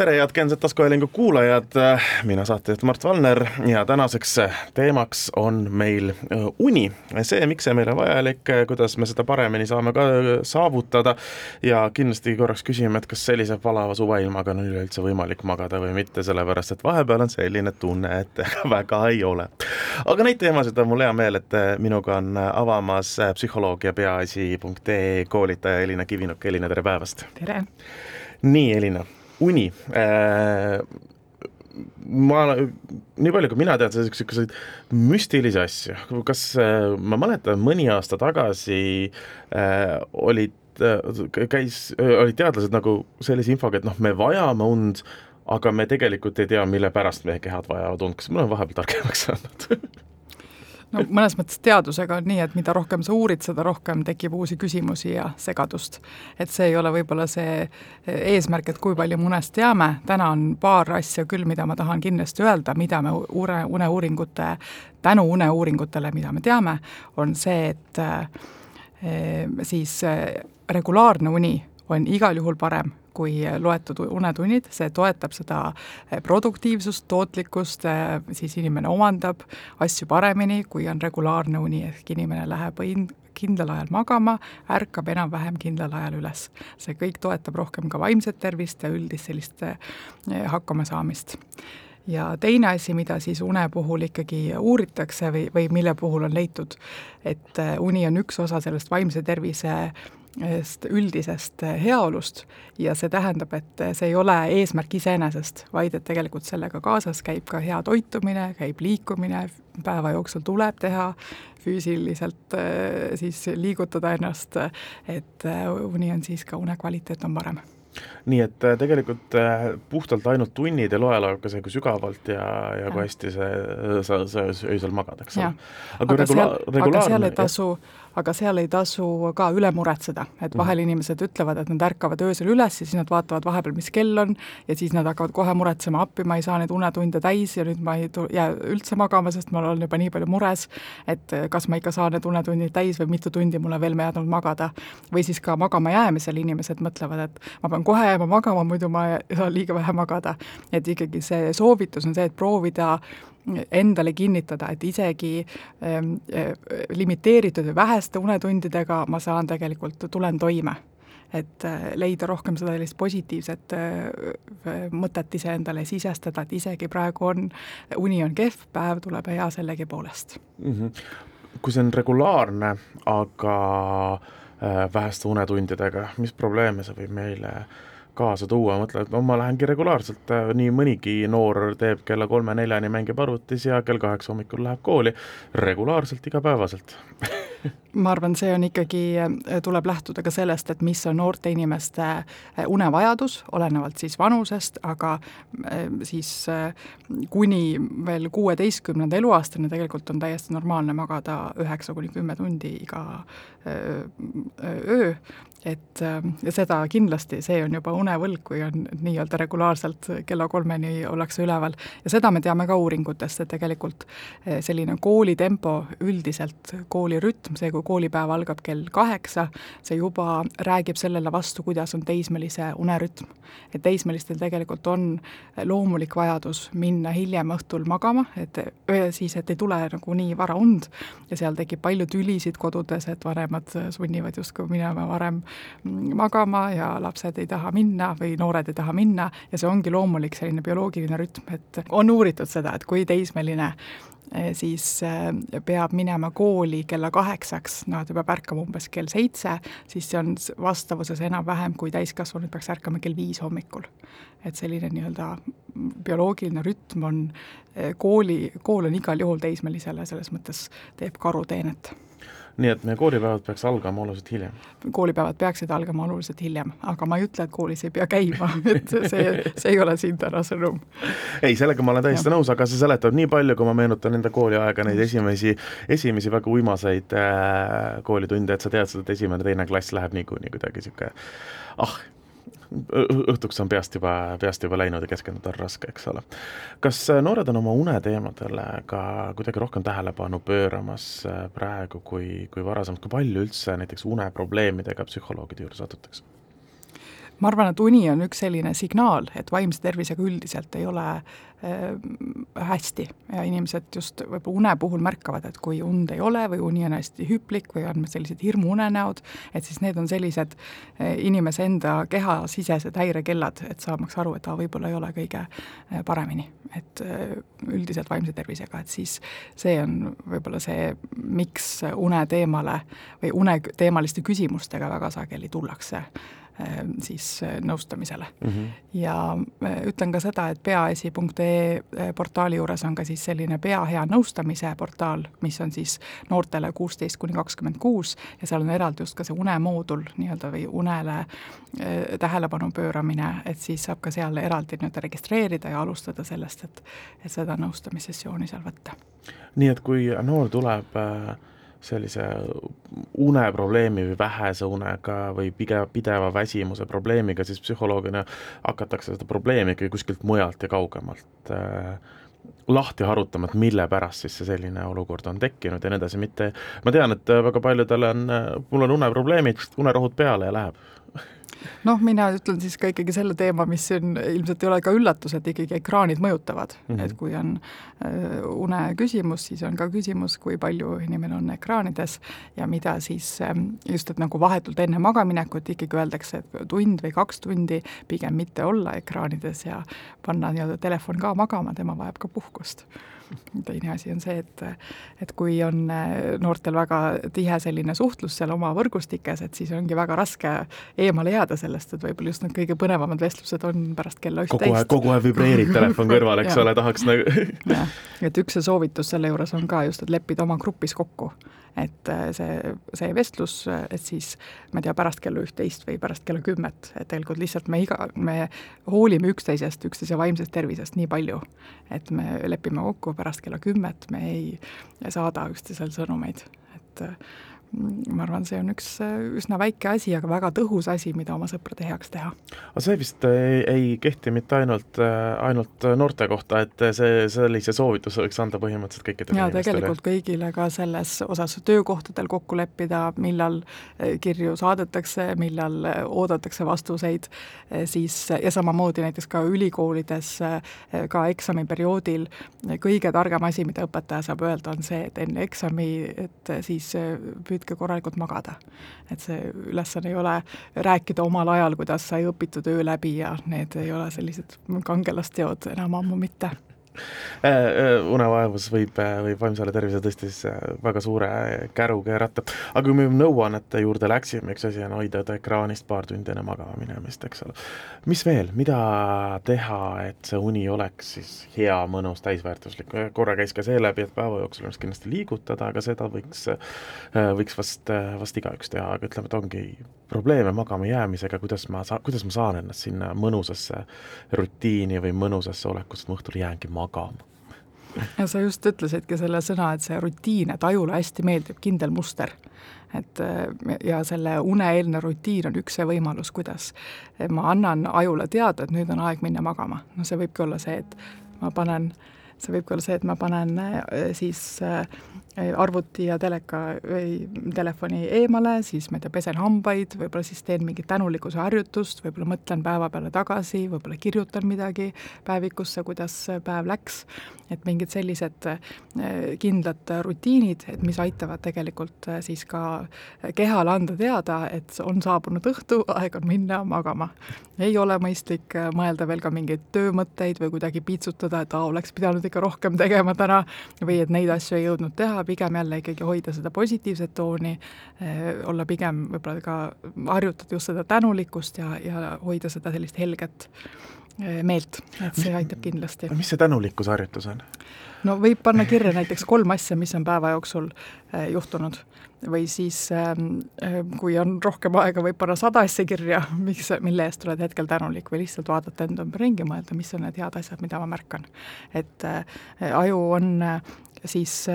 tere, head Genset taskuhäälingu kuulajad, mina saatejuht Mart Valner ja tänaseks teemaks on meil äh, uni. see, miks see meile vajalik, kuidas me seda paremini saame ka saavutada ja kindlasti korraks küsime, et kas sellise palava suveilmaga on üleüldse võimalik magada või mitte, sellepärast et vahepeal on selline tunne, et väga ei ole. aga neid teemasid on mul hea meel, et minuga on avamas psühholoogia peaasi.ee koolitaja Elina Kivinuk, Elina, tere päevast! tere! nii, Elina uni äh,, ma, nii palju kui mina tean, niisuguseid müstilisi asju, kas äh, ma mäletan, mõni aasta tagasi äh, olid äh,, käis, olid teadlased nagu sellise infoga, et noh, me vajame und, aga me tegelikult ei tea, mille pärast meie kehad vajavad und, kas me oleme vahepeal targemaks saanud no mõnes mõttes teadusega on nii, et mida rohkem sa uurid, seda rohkem tekib uusi küsimusi ja segadust. et see ei ole võib-olla see eesmärk, et kui palju me unest teame, täna on paar asja küll, mida ma tahan kindlasti öelda, mida me ure, uneuuringute, tänu uneuuringutele, mida me teame, on see, et e, siis regulaarne uni on igal juhul parem kui loetud unetunnid, see toetab seda eh, produktiivsust, tootlikkust, eh, siis inimene omandab asju paremini, kui on regulaarne uni, ehk inimene läheb kindlal ajal magama, ärkab enam-vähem kindlal ajal üles. see kõik toetab rohkem ka vaimset tervist ja üldist sellist eh, hakkamasaamist ja teine asi, mida siis une puhul ikkagi uuritakse või, või mille puhul on leitud, et uni on üks osa sellest vaimse tervise üldisest heaolust ja see tähendab, et see ei ole eesmärk iseenesest, vaid et tegelikult sellega kaasas käib ka hea toitumine, käib liikumine, päeva jooksul tuleb teha füüsiliselt siis liigutada ennast, et uni on siis ka une kvaliteet on parem. Nii et tegelikult puhtalt ainult tunnid ei loe, aga see, kui sügavalt ja, ja kui hästi see, sa, sa öösel magad, eks ole. aga, aga, regula-, seal, aga seal ei tasu, aga seal ei tasu ka üle muretseda, et vahel mm -hmm. inimesed ütlevad, et nad ärkavad öösel üles ja siis nad vaatavad vahepeal, mis kell on, ja siis nad hakkavad kohe muretsema, appi, ma ei saa neid unetunde täis ja nüüd ma ei jää üldse magama, sest ma olen juba nii palju mures, et kas ma ikka saan need unetunnid täis või mitu tundi mulle veel jäänud magada. või siis ka magama jäämisel inimesed mõtlevad, et ma pean kohe jääma magama, muidu ma ei saa liiga vähe magada. et ikkagi see soovitus on see, et proovida endale kinnitada, et isegi ähm, äh, limiteeritud või väheste unetundidega ma saan tegelikult, tulen toime et äh, leida rohkem seda sellist positiivset äh, mõtet iseendale sisestada, et isegi praegu on, uni on kehv, päev tuleb hea sellegipoolest mm. -hmm. kui see on regulaarne, aga äh, väheste unetundidega, mis probleeme see võib meile äh, kaasa tuua, mõtled, et no ma lähengi regulaarselt, äh, nii mõnigi noor teeb kella kolme-neljani, mängib arvutis ja kell kaheksa hommikul läheb kooli. Regulaarselt, igapäevaselt ma arvan, see on ikkagi, äh, tuleb lähtuda ka sellest, et mis on noorte inimeste äh, unevajadus, olenevalt siis vanusest, aga siis kuni veel kuueteistkümnenda eluaastani tegelikult on täiesti normaalne magada üheksa kuni kümme tundi iga öö. Et ja seda kindlasti, see on juba unevõlg, kui on nii-öelda regulaarselt kella kolmeni ollakse üleval. Ja seda me teame ka uuringutest, et tegelikult eh, selline koolitempo üldiselt, koolirütm, see, kui koolipäev algab kell kaheksa, see juba räägib sellele vastu, kuidas on teismelise unerütm. et teismelistel tegelikult on loomulik vajadus minna hiljem õhtul magama, et siis, et ei tule nagu nii vara und ja seal tekib palju tülisid kodudes, et vanemad sunnivad justkui minema varem magama ja lapsed ei taha minna või noored ei taha minna ja see ongi loomulik selline bioloogiline rütm, et on uuritud seda, et kui teismeline siis eh, peab minema kooli kella kaheksaks, no ta peab ärkama umbes kell seitse, siis see on vastavuses enam-vähem, kui täiskasvanud peaks ärkama kell viis hommikul. et selline nii-öelda bioloogiline rütm on eh, kooli, kool on igal juhul teismelisele selles mõttes, teeb karuteenet nii et meie koolipäevad peaks algama oluliselt hiljem? koolipäevad peaksid algama oluliselt hiljem, aga ma ei ütle, et koolis ei pea käima, et see, see ei ole siin täna sõnum. ei, sellega ma olen täiesti nõus, aga see seletab nii palju, kui ma meenutan enda kooliaega neid esimesi, esimesi väga uimaseid äh, koolitunde, et sa tead seda, et esimene-teine klass läheb niikuinii kuidagi niisugune ah, õhtuks on peast juba, peast juba läinud ja keskenduda on raske, eks ole. kas noored on oma uneteemadele ka kuidagi rohkem tähelepanu pööramas praegu kui, kui varasemalt, kui palju üldse näiteks uneprobleemidega psühholoogide juurde satutakse? Ma arvan, et uni on üks selline signaal, et vaimse tervisega üldiselt ei ole äh, hästi. Ja inimesed just võib-olla une puhul märkavad, et kui und ei ole või uni on hästi hüplik või on sellised hirmuunenäod, et siis need on sellised äh, inimese enda kehasisesed häirekellad, et saamaks aru, et aa, võib-olla ei ole kõige äh, paremini, et üldiselt vaimse tervisega, et siis see on võib-olla see, miks une teemale või uneteemaliste küsimustega väga sageli tullakse siis äh, nõustamisele mm. -hmm. ja äh, ütlen ka seda, et peaasi.ee portaali juures on ka siis selline pea hea nõustamise portaal, mis on siis noortele kuusteist kuni kakskümmend kuus ja seal on eraldi just ka see unemoodul nii-öelda või unele tähelepanu pööramine, et siis saab ka seal eraldi nii-öelda registreerida ja alustada sellest, et, et seda nõustamissessiooni seal võtta. nii et kui noor tuleb äh sellise uneprobleemi või vähese unega või pigem pideva väsimuse probleemiga, siis psühholoogina hakatakse seda probleemi ikkagi kuskilt mujalt ja kaugemalt äh, lahti harutama, et mille pärast siis see selline olukord on tekkinud ja nii edasi, mitte ma tean, et väga paljudel on, mul on uneprobleemid, unerohud peale ja läheb noh, mina ütlen siis ka ikkagi selle teema, mis siin ilmselt ei ole ka üllatus, et ikkagi ekraanid mõjutavad mm, -hmm. et kui on äh, une küsimus, siis on ka küsimus, kui palju inimene on ekraanides ja mida siis äh, just, et nagu vahetult enne magamaminekut ikkagi öeldakse, et tund või kaks tundi pigem mitte olla ekraanides ja panna nii-öelda telefon ka magama, tema vajab ka puhkust teine asi on see, et et kui on äh, noortel väga tihe selline suhtlus seal oma võrgustikes, et siis ongi väga raske eemale jääda sellest, et võib-olla just need kõige põnevamad vestlused on pärast kella üht-teist. kogu aeg, kogu aeg vibreerib telefon kõrval, eks ole, tahaks nagu jah, et üks see soovitus selle juures on ka just, et leppida oma grupis kokku et äh, see, see vestlus, et siis ma ei tea, pärast kella üht-teist või pärast kella kümmet, et tegelikult lihtsalt me iga, me hoolime üksteisest, üksteise vaimsest tervisest nii palju, et me lepime kokku pärast kella kümmet, me ei saada üksteisele sõnumeid, et ma arvan, see on üks üsna väike asi, aga väga tõhus asi, mida oma sõprade heaks teha. aga see vist ei, ei kehti mitte ainult, ainult noorte kohta, et see, sellise soovituse võiks anda põhimõtteliselt kõikidele jaa, tegelikult kõigile ka selles osas töökohtadel kokku leppida, millal eh, kirju saadetakse, millal eh, oodatakse vastuseid, eh, siis ja samamoodi näiteks ka ülikoolides ka eksamiperioodil kõige targem asi, mida õpetaja saab öelda, on see, et enne eksami, et siis püüda püüdke korralikult magada. et see ülesanne ei ole rääkida omal ajal, kuidas sai õpitud öö läbi ja need ei ole sellised kangelasteod enam ammu mitte unevaevus võib, äh, võib vaimsele tervisele tõesti siis väga suure käru keerata. aga kui me nõuannete juurde läksime, üks asi on hoida ta ekraanist paar tundi enne magama minemist, eks ole. mis veel, mida teha, et see uni oleks siis hea, mõnus, täisväärtuslik, korra käis ka see läbi, et päeva jooksul ennast kindlasti liigutada, aga seda võiks, võiks vast, vast igaüks teha, aga ütleme, et ongi probleeme magama jäämisega, kuidas ma saa-, kuidas ma saan ennast sinna mõnusasse rutiini või mõnusasse olekusse, et ma õhtul jäängi magama magama. ja sa just ütlesidki selle sõna, et see rutiin, et ajule hästi meeldib kindel muster. et ja selle uneeelne rutiin on üks see võimalus, kuidas ma annan ajule teada, et nüüd on aeg minna magama. no see võibki olla see, et ma panen, see võibki olla see, et ma panen eh, siis arvuti ja teleka või telefoni eemale, siis ma ei tea, pesen hambaid, võib-olla siis teen mingit tänulikkuse harjutust, võib-olla mõtlen päeva peale tagasi, võib-olla kirjutan midagi päevikusse, kuidas päev läks, et mingid sellised eh, kindlad rutiinid, et mis aitavad tegelikult eh, siis ka kehale anda teada, et on saabunud õhtu, aeg on minna magama. ei ole mõistlik eh, mõelda veel ka mingeid töömõtteid või kuidagi piitsutada, et aa, oleks pidanud ikka rohkem tegema täna või et neid asju ei jõudnud teha, pigem jälle ikkagi hoida seda positiivset tooni, eh, olla pigem võib-olla ka, harjutada just seda tänulikkust ja, ja hoida seda sellist helget eh, meelt, et see aitab kindlasti. mis see tänulikkusharjutus on? no võib panna kirja näiteks kolm asja, mis on päeva jooksul eh, juhtunud või siis ähm, kui on rohkem aega, võib panna sada asja kirja, miks, mille eest oled hetkel tänulik või lihtsalt vaadata enda ümber ringi, mõelda, mis on need head asjad, mida ma märkan. et aju on siis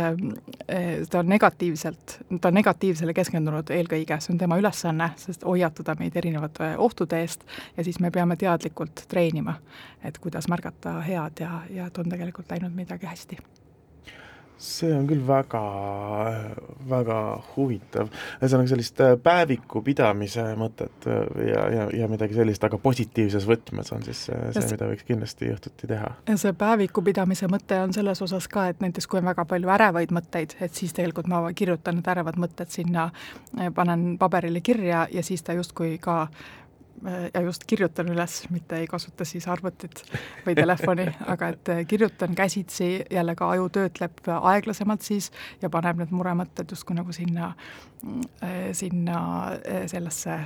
ta on negatiivselt, ta on negatiivsele keskendunud eelkõige, see on tema ülesanne, sest hoiatada meid erinevate ohtude eest ja siis me peame teadlikult treenima, et kuidas märgata head ja, ja et on tegelikult läinud midagi hästi. See on küll väga, väga huvitav. ühesõnaga sellist äh, päeviku pidamise mõtet äh, ja, ja, ja midagi sellist, aga positiivses võtmes on siis see, see, mida võiks kindlasti õhtuti teha. ja see päeviku pidamise mõte on selles osas ka, et näiteks kui on väga palju ärevaid mõtteid, et siis tegelikult ma kirjutan need ärevad mõtted sinna, äh, panen paberile kirja ja siis ta justkui ka ja just kirjutan üles, mitte ei kasuta siis arvutit või telefoni, aga et äh, kirjutan käsitsi, jälle ka aju töötleb aeglasemalt siis ja paneb need muremõtted justkui nagu sinna, äh, sinna äh, sellesse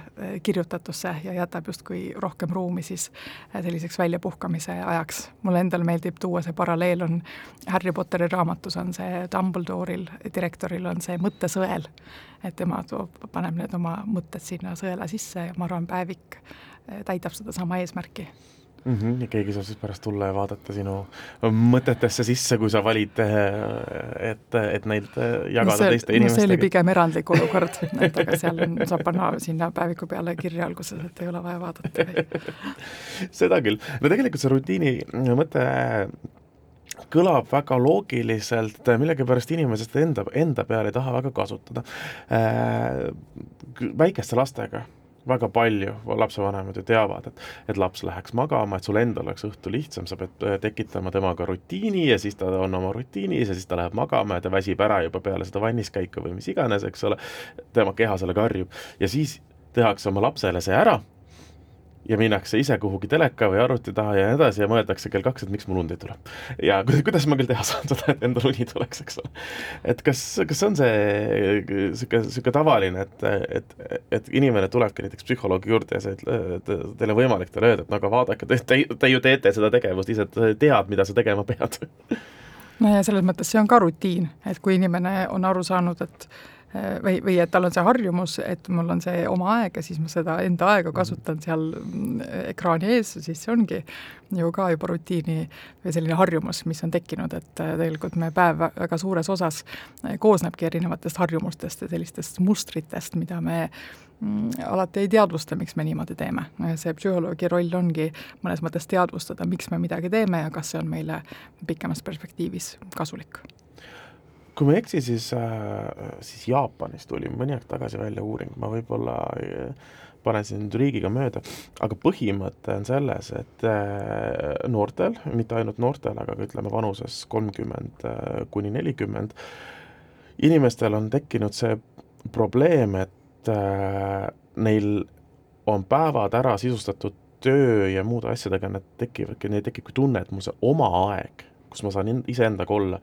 kirjutatusse ja jätab justkui rohkem ruumi siis selliseks väljapuhkamise ajaks. mulle endale meeldib tuua see paralleel on Harry Potteri raamatus on see Dumbledoril, direktoril on see mõttesõel et tema toob, paneb need oma mõtted sinna sõela sisse ja ma arvan, päevik täidab sedasama eesmärki mm. -hmm. ja keegi saab siis pärast tulla ja vaadata sinu mõtetesse sisse, kui sa valid, et, et neid eh, jagada no see, teiste inimestega. see oli pigem erandlik olukord, et aga seal on, saab panna sinna päeviku peale kirja alguses, et ei ole vaja vaadata seda küll, no tegelikult see rutiini mõte kõlab väga loogiliselt, millegipärast inimesed enda, enda peale ei taha väga kasutada äh,. väikeste lastega väga palju lapsevanemad ju teavad, et, et laps läheks magama, et sul endal oleks õhtu lihtsam, sa pead äh, tekitama temaga rutiini ja siis ta on oma rutiinis ja siis ta läheb magama ja ta väsib ära juba peale seda vanniskäiku või mis iganes, eks ole, tema keha sellega harjub ja siis tehakse oma lapsele see ära ja minnakse ise kuhugi teleka või arvuti taha ja nii edasi ja mõeldakse kell kaks, et miks mul und ei tule. ja kuidas ma küll teha saan seda, et endal uni tuleks, eks ole. et kas, kas on see niisugune, niisugune tavaline, et, et, et inimene tulebki näiteks psühholoogi juurde ja see, et teil on võimalik talle öelda, et no aga vaadake, te, te, ju teete seda tegevust ise, tead, mida sa tegema pead no ja selles mõttes see on ka rutiin, et kui inimene on aru saanud, et või, või et tal on see harjumus, et mul on see oma aeg ja siis ma seda enda aega kasutan seal mm, ekraani ees, siis see ongi ju ka juba rutiini või selline harjumus, mis on tekkinud, et äh, tegelikult meie päev väga suures osas äh, koosnebki erinevatest harjumustest ja sellistest mustritest, mida me mm, alati ei teadvusta, miks me niimoodi teeme. see psühholoogi roll ongi mõnes mõttes teadvustada, miks me midagi teeme ja kas see on meile pikemas perspektiivis kasulik kui ma ei eksi, siis äh,, siis Jaapanis tuli mõni aeg tagasi välja uuring, ma võib-olla äh, panen siin nüüd riigiga mööda, aga põhimõte on selles, et äh, noortel, mitte ainult noortel, aga ka ütleme vanuses kolmkümmend äh, kuni nelikümmend, inimestel on tekkinud see probleem, et äh, neil on päevad ära sisustatud töö ja muude asjadega, need tekivadki, neil tekibki tunne, et mul see oma aeg, kus ma saan iseendaga olla,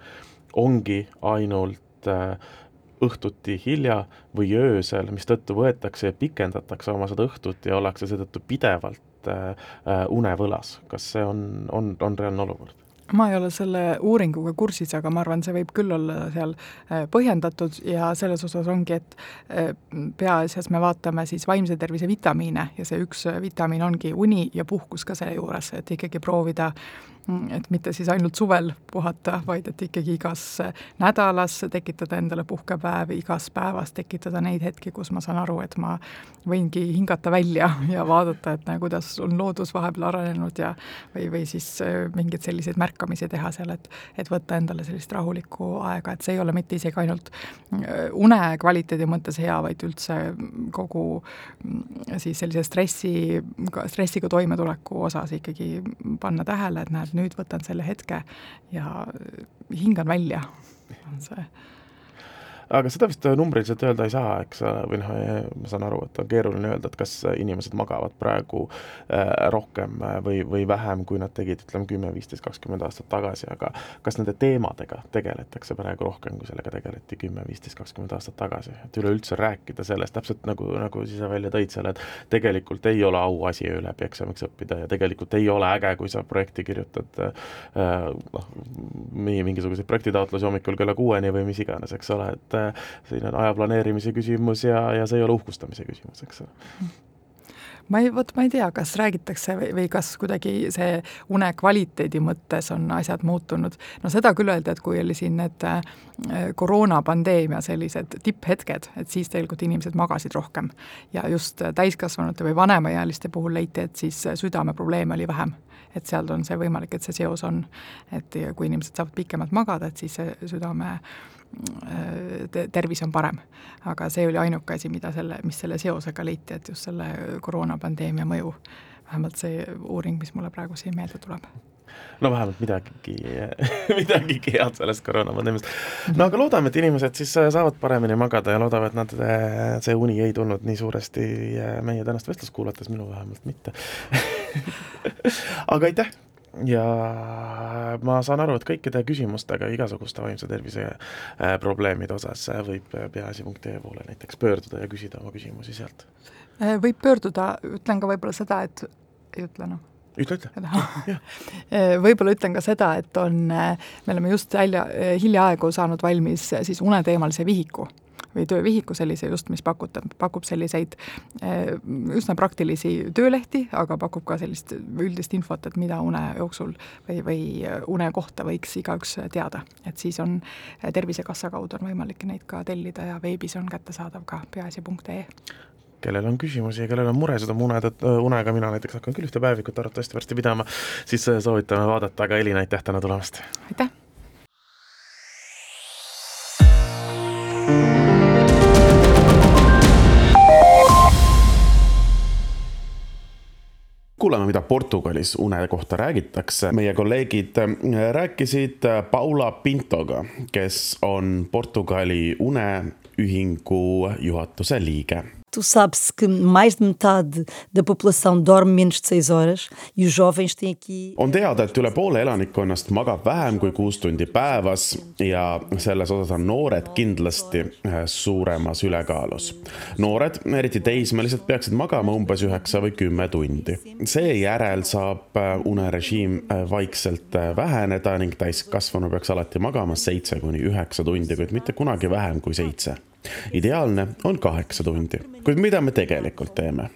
ongi ainult äh, õhtuti hilja või öösel, mistõttu võetakse ja pikendatakse oma seda õhtut ja ollakse seetõttu pidevalt äh, äh, unevõlas. kas see on, on, on reaalne olukord? ma ei ole selle uuringuga kursis, aga ma arvan, see võib küll olla seal põhjendatud ja selles osas ongi, et peaasjas me vaatame siis vaimse tervise vitamiine ja see üks vitamiin ongi uni ja puhkus ka selle juures, et ikkagi proovida äh, et mitte siis ainult suvel puhata, vaid et ikkagi igas nädalas tekitada endale puhkepäev, igas päevas tekitada neid hetki, kus ma saan aru, et ma võingi hingata välja ja vaadata, et näe, kuidas on loodus vahepeal arenenud ja või, või siis äh, mingeid selliseid märkamisi teha seal, et et võtta endale sellist rahulikku aega, et see ei ole mitte isegi ainult äh, une kvaliteedi mõttes hea, vaid üldse kogu mm, siis sellise stressi, stressiga toimetuleku osas ikkagi panna tähele, et näed, nüüd võtan selle hetke ja hingan välja, on see aga seda vist numbriliselt öelda ei saa, eks, või noh, ma saan aru, et on keeruline öelda, et kas inimesed magavad praegu äh, rohkem või, või vähem, kui nad tegid, ütleme, kümme, viisteist, kakskümmend aastat tagasi, aga kas nende teemadega tegeletakse praegu rohkem, kui sellega tegeleti kümme, viisteist, kakskümmend aastat tagasi, et üleüldse rääkida sellest, täpselt nagu, nagu sa välja tõid selle, et tegelikult ei ole auasi öö läbi eksamiks õppida ja tegelikult ei ole äge, kui sa projekti kirjutad äh, noh, mingisuguseid projektitaotlusi hommikul kella kuueni või mis iganes, eks ole, et et siin on aja planeerimise küsimus ja, ja see ei ole uhkustamise küsimus, eks ole ma ei, vot ma ei tea, kas räägitakse või, või kas kuidagi see une kvaliteedi mõttes on asjad muutunud. no seda küll öeldi, et kui oli siin need äh, koroonapandeemia sellised tipphetked, et siis tegelikult inimesed magasid rohkem. ja just täiskasvanute või vanemaealiste puhul leiti, et siis südameprobleeme oli vähem et seal on see võimalik, et see seos on, et kui inimesed saavad pikemalt magada, et siis see südame äh, tervis on parem. aga see oli ainuke asi, mida selle, mis selle seosega leiti, et just selle koroonapandeemia mõju, vähemalt see uuring, mis mulle praegu siin meelde tuleb no vähemalt midagigi midagigi head sellest koroonapandeemiast. no aga loodame, et inimesed siis saavad paremini magada ja loodame, et nad, see uni ei tulnud nii suuresti meie tänast vestlust kuulates, minu vähemalt mitte aga aitäh ja ma saan aru, et kõikide küsimustega igasuguste vaimse tervise äh, probleemide osas äh, võib peaasi.ee poole näiteks pöörduda ja küsida oma küsimusi sealt. Äh, võib pöörduda, ütlen ka võib-olla seda, et ei ütle noh ütle, ütle. võib-olla ütlen ka seda, et on, me oleme just välja, hiljaaegu saanud valmis siis uneteemalise vihiku või töövihiku sellise just, mis pakutab, pakub selliseid eh, üsna praktilisi töölehti, aga pakub ka sellist üldist infot, et mida une jooksul või, või une kohta võiks igaüks teada. et siis on Tervisekassa kaudu on võimalik neid ka tellida ja veebis on kättesaadav ka peaasi.ee kellel on küsimusi ja kellel on muresid oma une, unega, mina näiteks hakkan küll ühte päevikut arvatavasti varsti pidama, siis soovitame vaadata, aga Elina, aitäh täna tulemast! aitäh! Kuulame, mida Portugalis une kohta räägitakse. meie kolleegid äh, rääkisid äh, Paula Pintoga, kes on Portugali uneühingu juhatuse liige Tu sabes que mais de metade da população dorme menos de 6 horas e os jovens têm aqui. on teada, et üle poole elanikkonnast magab vähem kui kuus tundi päevas ja selles osas on noored kindlasti äh, suuremas ülekaalus. noored, eriti teismelised, peaksid magama umbes üheksa või kümme tundi. seejärel saab äh, unerežiim äh, vaikselt väheneda ning täiskasvanu peaks alati magama seitse kuni üheksa tundi, kuid mitte kunagi vähem kui seitse ideaalne on kaheksa tundi, kuid mida me tegelikult teeme?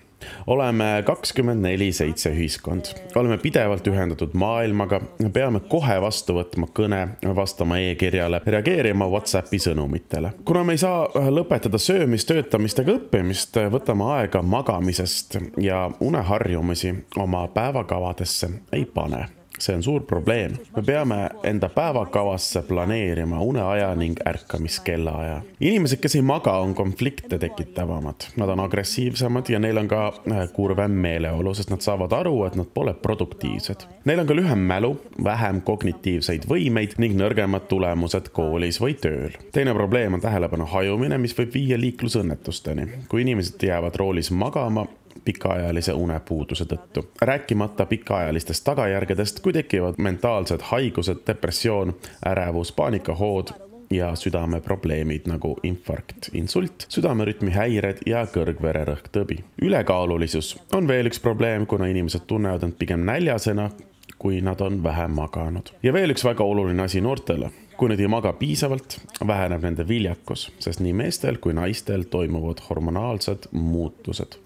oleme kakskümmend neli seitse ühiskond, oleme pidevalt ühendatud maailmaga, peame kohe vastu võtma kõne, vastama e-kirjale, reageerima Whatsappi sõnumitele. kuna me ei saa lõpetada söömist, töötamist ega õppimist, võtame aega magamisest ja uneharjumusi oma päevakavadesse ei pane see on suur probleem. me peame enda päevakavasse planeerima uneaja ning ärkamiskellaaja. inimesed, kes ei maga, on konflikte tekitavamad, nad on agressiivsemad ja neil on ka äh, kurvem meeleolu, sest nad saavad aru, et nad pole produktiivsed. Neil on ka lühem mälu, vähem kognitiivseid võimeid ning nõrgemad tulemused koolis või tööl. teine probleem on tähelepanu hajumine, mis võib viia liiklusõnnetusteni. kui inimesed jäävad roolis magama, pikaajalise unepuuduse tõttu. rääkimata pikaajalistest tagajärgedest, kui tekivad mentaalsed haigused, depressioon, ärevus, paanikahood ja südameprobleemid nagu infarkt, insult, südamerütmi häired ja kõrgvererõhktõbi. ülekaalulisus on veel üks probleem, kuna inimesed tunnevad end pigem näljasena, kui nad on vähem maganud. ja veel üks väga oluline asi noortele kui nad ei maga piisavalt, väheneb nende viljakus, sest nii meestel kui naistel toimuvad hormonaalsed muutused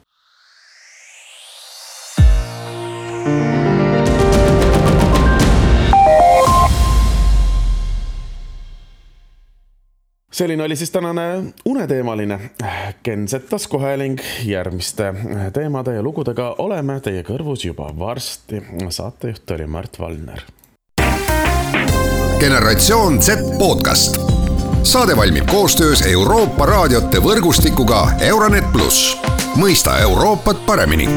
selline oli siis tänane uneteemaline Genset taskuhääling. järgmiste teemade ja lugudega oleme teie kõrvus juba varsti. saatejuht oli Mart Valner. generatsioon Z podcast. saade valmib koostöös Euroopa raadiote võrgustikuga Euronet pluss, mõista Euroopat paremini